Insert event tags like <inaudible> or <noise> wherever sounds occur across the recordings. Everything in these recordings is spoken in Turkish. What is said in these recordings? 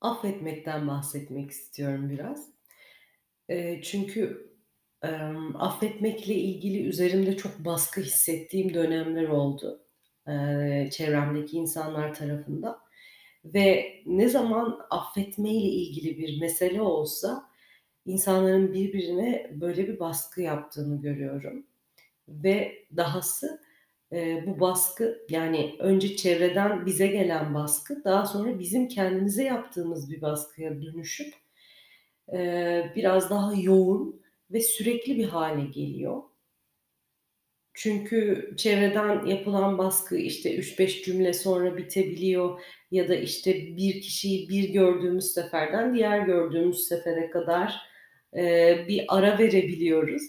Affetmekten bahsetmek istiyorum biraz. Çünkü, affetmekle ilgili üzerimde çok baskı hissettiğim dönemler oldu, çevremdeki insanlar tarafından ve ne zaman affetmeyle ilgili bir mesele olsa insanların birbirine böyle bir baskı yaptığını görüyorum ve dahası, eee, bu baskı, yani önce çevreden bize gelen baskı, daha sonra bizim kendimize yaptığımız bir baskıya dönüşüp, eee, biraz daha yoğun ve sürekli bir hâle geliyor. Çünkü çevreden yapılan baskı, işte, 3-5 cümle sonra bitebiliyor ya da, işte, bir kişiyi bir gördüğümüz seferden diğer gördüğümüz sefere kadar, eee, bir ara verebiliyoruz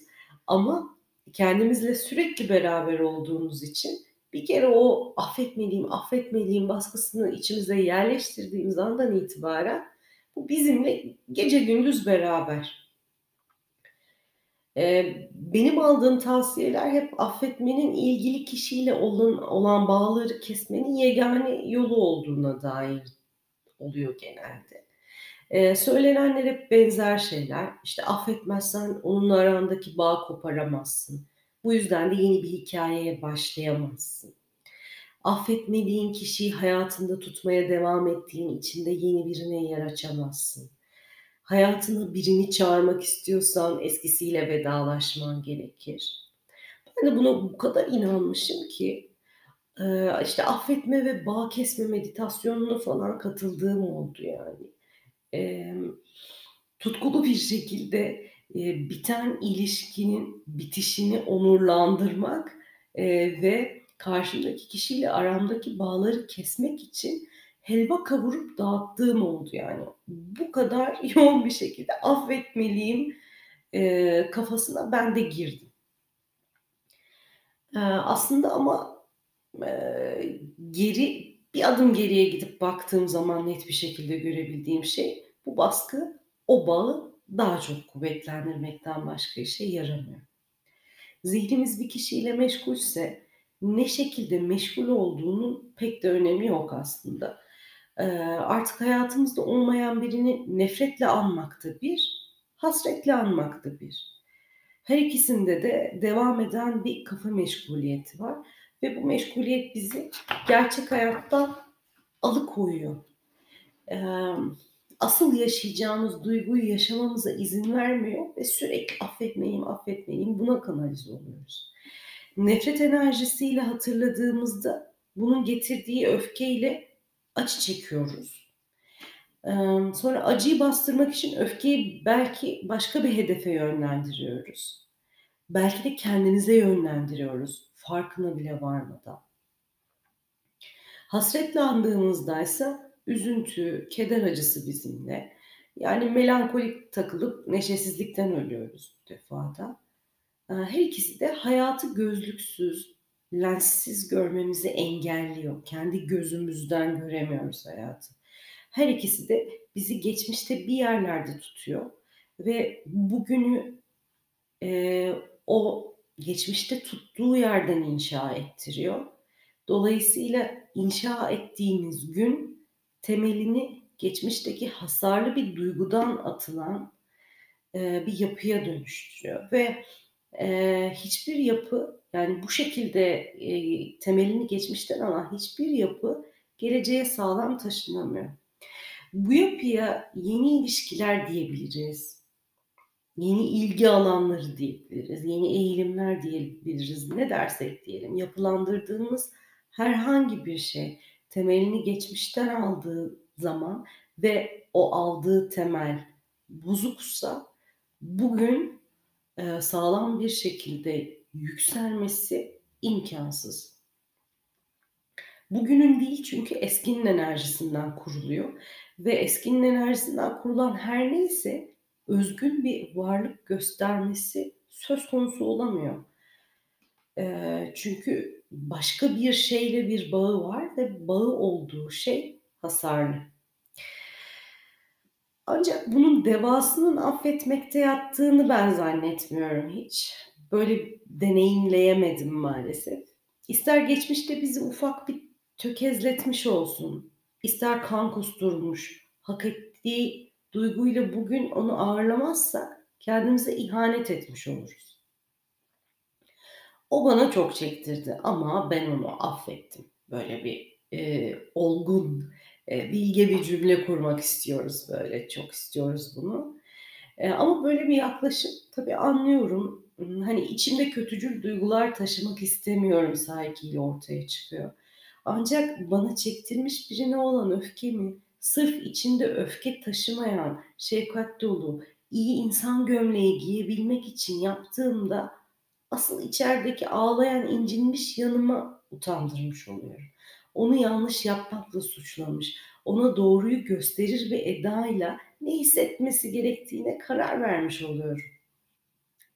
ama kendimizle sürekli beraber olduğumuz için bir kere o affetmeliyim, affetmeliyim baskısını içimize yerleştirdiğimiz andan itibaren bu bizimle gece gündüz beraber. Eee, benim aldığım tavsiyeler hep affetmenin ilgili kişiyle olan olan bağları kesmenin yegâne yolu olduğuna dair oluyor genelde. Eee, söylenenler hep benzer şeyler. İşte, affetmezsen onunla arandaki bağı koparamazsın. Bu yüzden de yeni bir hikâyeye başlayamazsın. Affetmediğin kişiyi hayatında tutmaya devam ettiğin için de yeni birine yer açamazsın. Hayatına birini çağırmak istiyorsan eskisiyle vedalaşman gerekir. Ben de buna bu kadar inanmışım ki, eee, işte, affetme ve bağ kesme meditasyonuna falan katıldığım oldu yani. Emm, tutkulu bir şekilde, eee, biten ilişkinin bitişini onurlandırmak, eee, ve karşımdaki kişiyle aramdaki bağları kesmek için helva kavurup dağıttığım oldu yani. Bu kadar <laughs> yoğun bir şekilde affetmeliyim, eee, kafasına ben de girdim. Eee, aslında ama, eee, geri bir adım geriye gidip baktığım zaman net bir şekilde görebildiğim şey, bu baskı o bağı daha çok kuvvetlendirmekten başka işe yaramıyor. Zihnimiz bir kişiyle meşgulse ne şekilde meşgul olduğunun pek de önemi yok aslında. Eee, artık hayatımızda olmayan birini nefretle anmak da bir, hasretle anmak da bir. Her ikisinde de devam eden bir kafa meşguliyeti var ve bu meşguliyet bizi gerçek hayattan alıkoyuyor. Asıl yaşayacağımız duyguyu yaşamamıza izin vermiyor ve sürekli affetmeliyim, affetmeliyim buna kanalize oluyoruz. Nefret enerjisiyle hatırladığımızda bunun getirdiği öfkeyle acı çekiyoruz. Sonra acıyı bastırmak için öfkeyi belki başka bir hedefe yönlendiriyoruz. Belki de kendimize yönlendiriyoruz farkına bile varmadan. Hasretle andığımızdaysa üzüntü, keder acısı bizimle. Yani melankolik takılıp neşesizlikten ölüyoruz bu defa da. Eee, her ikisi de hayatı gözlüksüz, lenssiz görmemizi engelliyor. Kendi gözümüzden göremiyoruz hayatı. Her ikisi de bizi geçmişte bir yerlerde tutuyor ve bugünü, eee, o geçmişte tuttuğu yerden inşa ettiriyor. Dolayısıyla inşa ettiğimiz gün temelini geçmişteki hasarlı bir duygudan atılan, eee, bir yapıya dönüştürüyor ve, eee, hiçbir yapı, yani bu şekilde, eee, temelini geçmişten alan hiçbir yapı geleceğe sağlam taşınamıyor. Bu yapıya yeni ilişkiler diyebiliriz, yeni ilgi alanları diyebiliriz, yeni eğilimler diyebiliriz, ne dersek diyelim. Yapılandırdığımız herhangi bir şey temelini geçmişten aldığı zaman ve o aldığı temel bozuksa bugün, eee, sağlam bir şekilde yükselmesi imkânsız. Bugünün değil çünkü eskinin enerjisinden kuruluyor ve eskinin enerjisinden kurulan her neyse özgün bir varlık göstermesi söz konusu olamıyor. Eee, çünkü başka bir şeyle bir bağı var ve bağı olduğu şey hasarlı. Ancak bunun devasının affetmekte yattığını ben zannetmiyorum hiç. Böyle deneyimleyemedim maalesef. İster geçmişte bizi ufak bir tökezletmiş olsun, ister kan kusturmuş, hak ettiği duyguyla bugün onu ağırlamazsak kendimize ihanet etmiş oluruz. O bana çok çektirdi ama ben onu affettim. Böyle bir, eee, olgun, eee, bilge bir cümle kurmak istiyoruz böyle, çok istiyoruz bunu. Eee, ama böyle bir yaklaşım tabii anlıyorum. Imm, hani, içimde kötücül duygular taşımak istemiyorum sahikiyle ortaya çıkıyor. Ancak bana çektirmiş birine olan öfkemi sırf içinde öfke taşımayan, şefkat dolu, iyi insan gömleği giyebilmek için yaptığımda asıl içerideki ağlayan, incinmiş yanıma utandırmış oluyorum. Onu yanlış yapmakla suçlamış, ona doğruyu gösterir bir edayla ne hissetmesi gerektiğine karar vermiş oluyorum.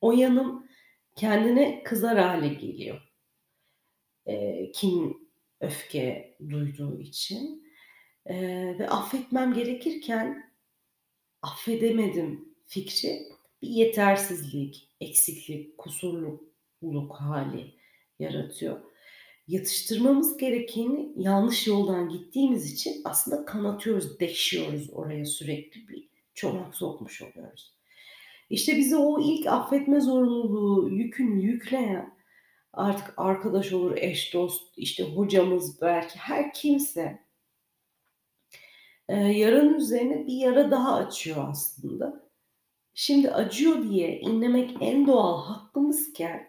O yanım kendine kızar hâle geliyor. Eee, kin, öfke duyduğu için, eee, ve affetmem gerekirken affedemedim fikri bir yetersizlik, eksiklik, kusurluluk hâli yaratıyor. Yatıştırmamız gerekeni yanlış yoldan gittiğimiz için aslında kanatıyoruz, deşiyoruz oraya sürekli bir çomak sokmuş oluyoruz. İşte bize o ilk affetme zorunluluğu yükünü yükleyen artık arkadaş olur, eş, dost, işte hocamız belki her kimse eee, yaranın üzerine bir yara daha açıyor aslında. Şimdi acıyor diye inlemek en doğal hakkımızken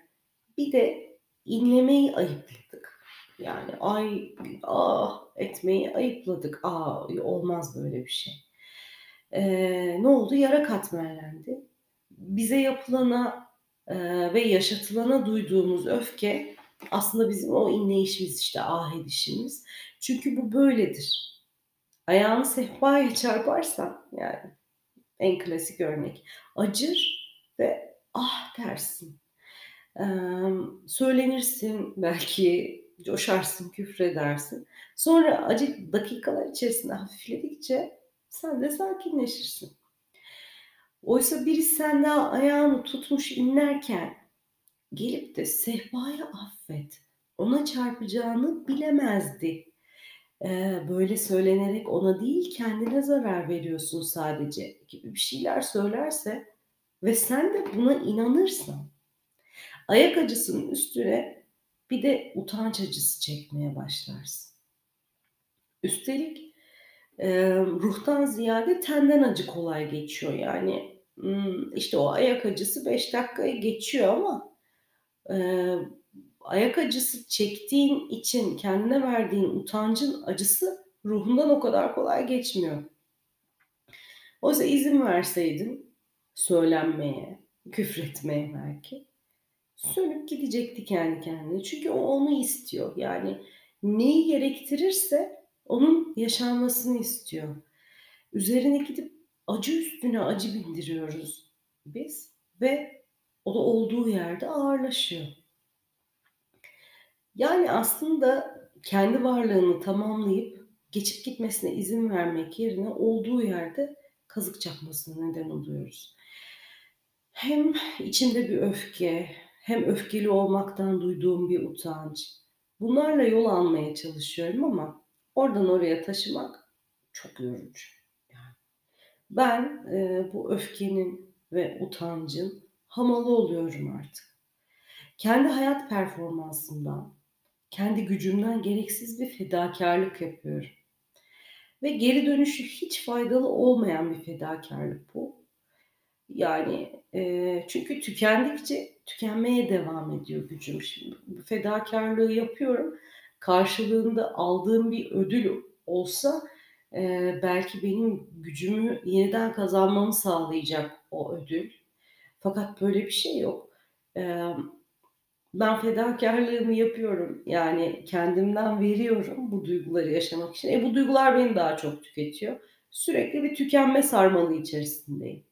bir de inlemeyi ayıpladık. Yani ay, ah etmeyi ayıpladık. A, olmaz böyle bir şey. Eee, ne oldu? Yara katmerlendi. Bize yapılana, eee, ve yaşatılana duyduğumuz öfke aslında bizim o inleyişimiz, işte ah edişimiz. Çünkü bu böyledir. Ayağını sehpaya çarparsan yani en klasik örnek acır ve ah dersin. Emm, söylenirsin, belki coşarsın, küfredersin. Sonra acı dakikalar içerisinde hafifledikçe sen de sakinleşirsin. Oysa biri senden ayağını tutmuş inlerken gelip de "Sehpayı affet, ona çarpacağını bilemezdi." Böyle söylenerek ona değil kendine zarar veriyorsun sadece gibi bir şeyler söylerse ve sen de buna inanırsan ayak acısının üstüne bir de utanç acısı çekmeye başlarsın. Üstelik, ruhtan ziyade tenden acı kolay geçiyor. Yani, ımm, işte o ayak acısı 5 dakikayı geçiyor ama, ayak acısı çektiğin için kendine verdiğin utancın acısı ruhundan o kadar kolay geçmiyor. Oysa izin verseydin söylenmeye, küfretmeye belki, sönüp gidecekti kendi kendine. Çünkü o onu istiyor. Yani neyi gerektirirse onun yaşanmasını istiyor. Üzerine gidip acı üstüne acı bindiriyoruz biz ve o da olduğu yerde ağırlaşıyor. Yani aslında kendi varlığını tamamlayıp geçip gitmesine izin vermek yerine olduğu yerde kazık çakmasına neden oluyoruz. Hem içimde bir öfke, hem öfkeli olmaktan duyduğum bir utanç. Bunlarla yol almaya çalışıyorum ama oradan oraya taşımak çok yorucu. Ben, eee, bu öfkenin ve utancın hamalı oluyorum artık. Kendi hayat performansımdan, kendi gücümden gereksiz bir fedakârlık yapıyorum ve geri dönüşü hiç faydalı olmayan bir fedakârlık bu. Yani, eee, çünkü tükendikçe tükenmeye devam ediyor gücüm. Şimdi bu fedakârlığı yapıyorum. Karşılığında aldığım bir ödül olsa, eee, belki benim gücümü yeniden kazanmamı sağlayacak o ödül. Fakat böyle bir şey yok. Emm, ben fedakârlığımı yapıyorum. Yani kendimden veriyorum bu duyguları yaşamak için. E, bu duygular beni daha çok tüketiyor. Sürekli bir tükenme sarmalı içerisindeyim.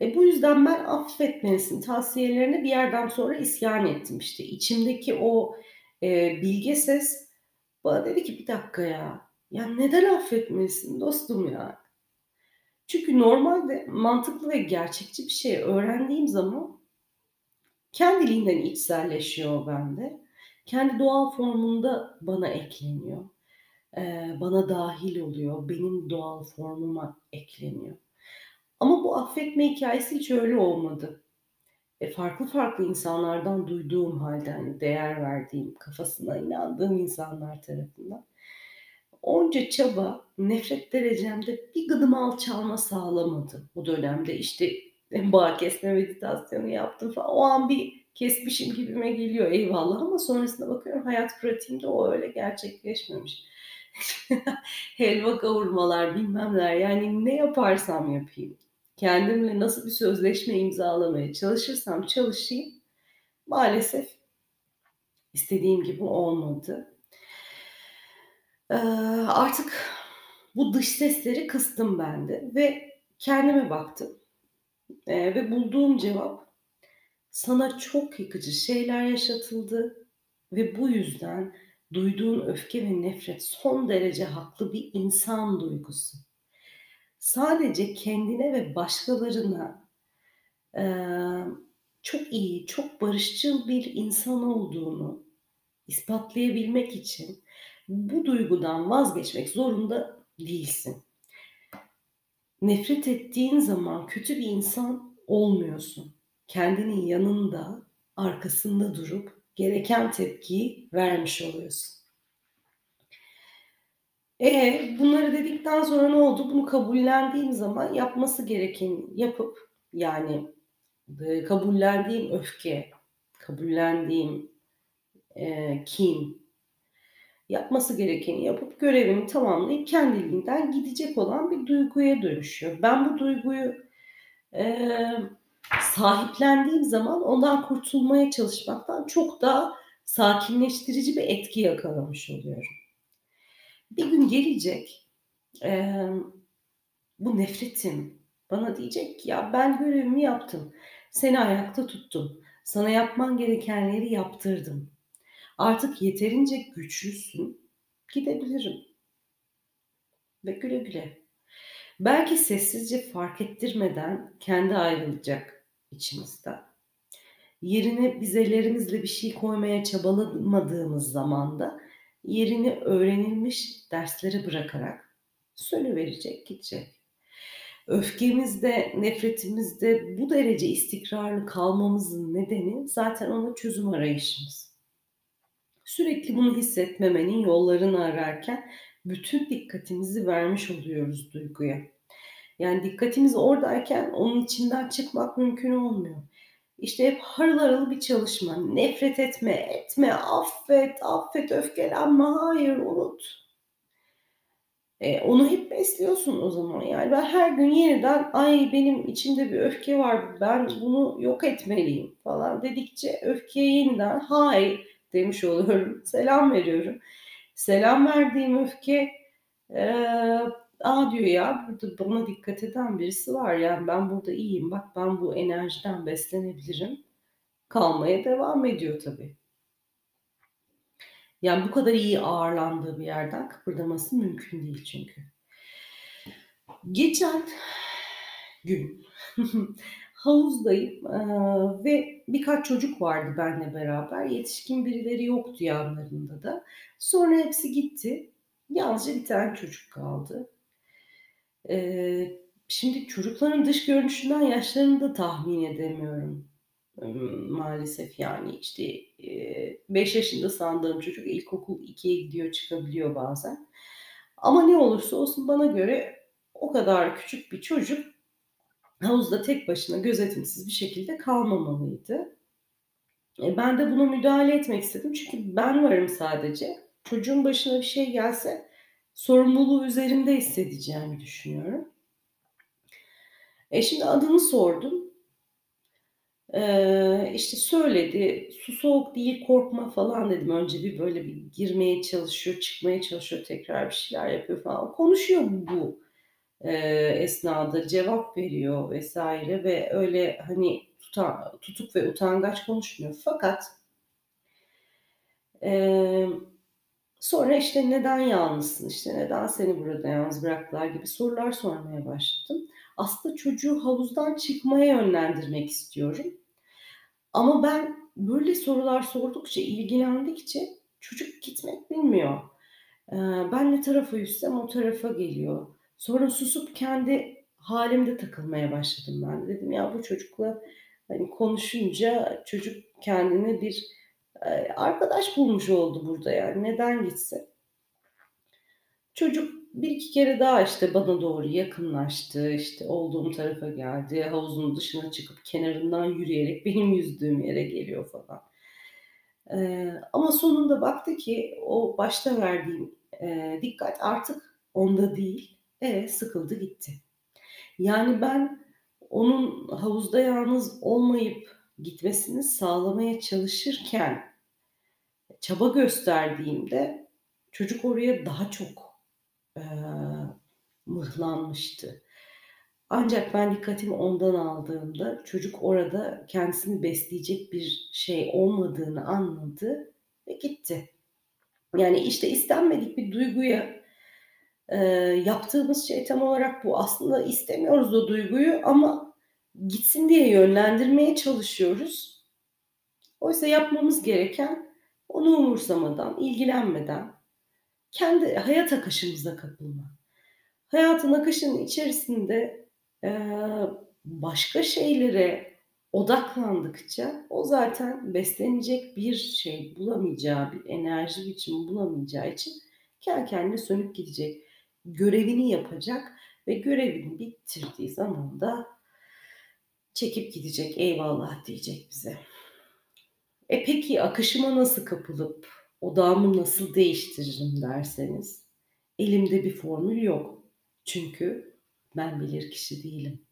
E, bu yüzden ben affetmesini tavsiyelerine bir yerden sonra isyan ettim. İşte içimdeki o, eee, bilge ses bana dedi ki "Bir dakika ya, ya neden affetmelisin dostum ya?" Çünkü normalde mantıklı ve gerçekçi bir şey öğrendiğim zaman kendiliğinden içselleşiyor bende. Kendi doğal formunda bana ekleniyor. eee, bana dâhil oluyor, benim doğal formuma ekleniyor. Ama bu affetme hikâyesi hiç öyle olmadı. E, farklı farklı insanlardan duyduğum hâlde, hani, değer verdiğim, kafasına inandığım insanlar tarafından onca çaba nefret derecemde bir gıdım alçalma sağlamadı o dönemde. İşte, <laughs> bağ kesme meditasyonu yaptım falan. O an bir kesmişim gibime geliyor eyvallah ama sonrasında bakıyorum hayat pratiğimde o öyle gerçekleşmemiş. <laughs> Helva kavurmalar, bilmem neler, yani ne yaparsam yapayım, kendimle nasıl bir sözleşme imzalamaya çalışırsam çalışayım maalesef istediğim gibi olmadı. Eee, artık bu dış sesleri kıstım ben de ve kendime baktım, eee, ve bulduğum cevap sana çok yıkıcı şeyler yaşatıldı ve bu yüzden duyduğun öfke ve nefret son derece haklı bir insan duygusu. Sadece kendine ve başkalarına, eee, çok iyi, çok barışçıl bir insan olduğunu ispatlayabilmek için bu duygudan vazgeçmek zorunda değilsin. Nefret ettiğin zaman kötü bir insan olmuyorsun. Kendinin yanında, arkasında durup gereken tepkiyi vermiş oluyorsun. E, bunları dedikten sonra ne oldu? Bunu kabullendiğim zaman yapması gerekeni yapıp, yani, eee, kabullendiğim öfke, kabullendiğim, eee, kin, yapması gerekeni yapıp görevini tamamlayıp kendiliğinden gidecek olan bir duyguya dönüşüyor. Ben bu duyguyu, eee, sahiplendiğim zaman ondan kurtulmaya çalışmaktan çok daha sakinleştirici bir etki yakalamış oluyorum. Bir gün gelecek, emm, bu nefretim bana diyecek ki ya ben görevimi yaptım, seni ayakta tuttum, sana yapman gerekenleri yaptırdım. Artık yeterince güçlüsün, gidebilirim. Ve güle güle. Belki sessizce fark ettirmeden kendi ayrılacak içimizden. Yerine biz ellerimizle bir şey koymaya çabalamadığımız zamanda yerini öğrenilmiş derslere bırakarak sönüverecek, gidecek. Öfkemizde, nefretimizde bu derece istikrarlı kalmamızın nedeni zaten ona çözüm arayışımız. Sürekli bunu hissetmemenin yollarını ararken bütün dikkatimizi vermiş oluyoruz duyguya. Yani dikkatimiz oradayken onun içinden çıkmak mümkün olmuyor. İşte hep harıl harıl bir çalışma. Nefret etme, etme, affet, affet, öfkelenme, hayır, unut. E, onu hep besliyorsun o zaman. Yani ben her gün yeniden ay benim içimde bir öfke var, ben bunu yok etmeliyim falan dedikçe öfkeye yeniden hayır demiş oluyorum. Selam veriyorum. Selam verdiğim öfke eee, a diyor ya burada bana dikkat eden birisi var yani ben burada iyiyim bak ben bu enerjiden beslenebilirim. Kalmaya devam ediyor tabii. Yani bu kadar iyi ağırlandığı bir yerden kıpırdaması mümkün değil çünkü. Geçen gün <laughs> havuzdayım, ve birkaç çocuk vardı benle beraber. Yetişkin birileri yoktu yanlarında da. Sonra hepsi gitti. Yalnızca bir tane çocuk kaldı. Şimdi çocukların dış görünüşünden yaşlarını da tahmin edemiyorum. Maalesef yani işte, eee, 5 yaşında sandığım çocuk ilkokul 2'ye gidiyor çıkabiliyor bazen. Ama ne olursa olsun bana göre o kadar küçük bir çocuk havuzda tek başına gözetimsiz bir şekilde kalmamalıydı. E, ben de buna müdahale etmek istedim çünkü ben varım sadece. Çocuğun başına bir şey gelse sorumluluğu üzerimde hissedeceğimi düşünüyorum. E, şimdi adını sordum. Eee, işte söyledi, "Su soğuk değil, korkma." falan dedim. Önce bir böyle bir girmeye çalışıyor, çıkmaya çalışıyor, tekrar bir şeyler yapıyor falan. Konuşuyor bu, eee, esnada, cevap veriyor vs. ve öyle, hani, tuta tutuk ve utangaç konuşmuyor. Fakat emm, sonra, işte, "Neden yalnızsın?" işte, "Neden seni burada yalnız bıraktılar?" gibi sorular sormaya başladım. Aslında çocuğu havuzdan çıkmaya yönlendirmek istiyorum. Ama ben böyle sorular sordukça, ilgilendikçe çocuk gitmek bilmiyor. Eee, ben ne tarafa yüzsem o tarafa geliyor. Sonra susup kendi hâlimde takılmaya başladım ben. Dedim ya bu çocukla, hani, konuşunca çocuk kendine bir, eee, arkadaş bulmuş oldu burada yani neden gitsin? Çocuk 1-2 kere daha, işte, bana doğru yakınlaştı, işte, olduğum tarafa geldi, havuzun dışına çıkıp kenarından yürüyerek benim yüzdüğüm yere geliyor falan. Eee, ama sonunda baktı ki o başta verdiğim, eee, dikkat artık onda değil. E, sıkıldı gitti. Yani ben onun havuzda yalnız olmayıp gitmesini sağlamaya çalışırken çaba gösterdiğimde çocuk oraya daha çok, eee, mıhlanmıştı. Ancak ben dikkatimi ondan aldığımda çocuk orada kendisini besleyecek bir şey olmadığını anladı ve gitti. Yani, işte, istenmedik bir duyguya, eee, yaptığımız şey tam olarak bu. Aslında istemiyoruz o duyguyu ama gitsin diye yönlendirmeye çalışıyoruz. Oysa yapmamız gereken onu umursamadan, ilgilenmeden kendi hayat akışımıza kapılmak. Hayatın akışının içerisinde, eee, başka şeylere odaklandıkça o zaten beslenecek bir şey bulamayacağı, bir enerji biçimi bulamayacağı için kendi kendine sönüp gidecek. Görevini yapacak ve görevini bitirdiği zaman da çekip gidecek, eyvallah diyecek bize. E, peki akışıma nasıl kapılıp odağımı nasıl değiştiririm derseniz, elimde bir formül yok. Çünkü ben bilirkişi değilim.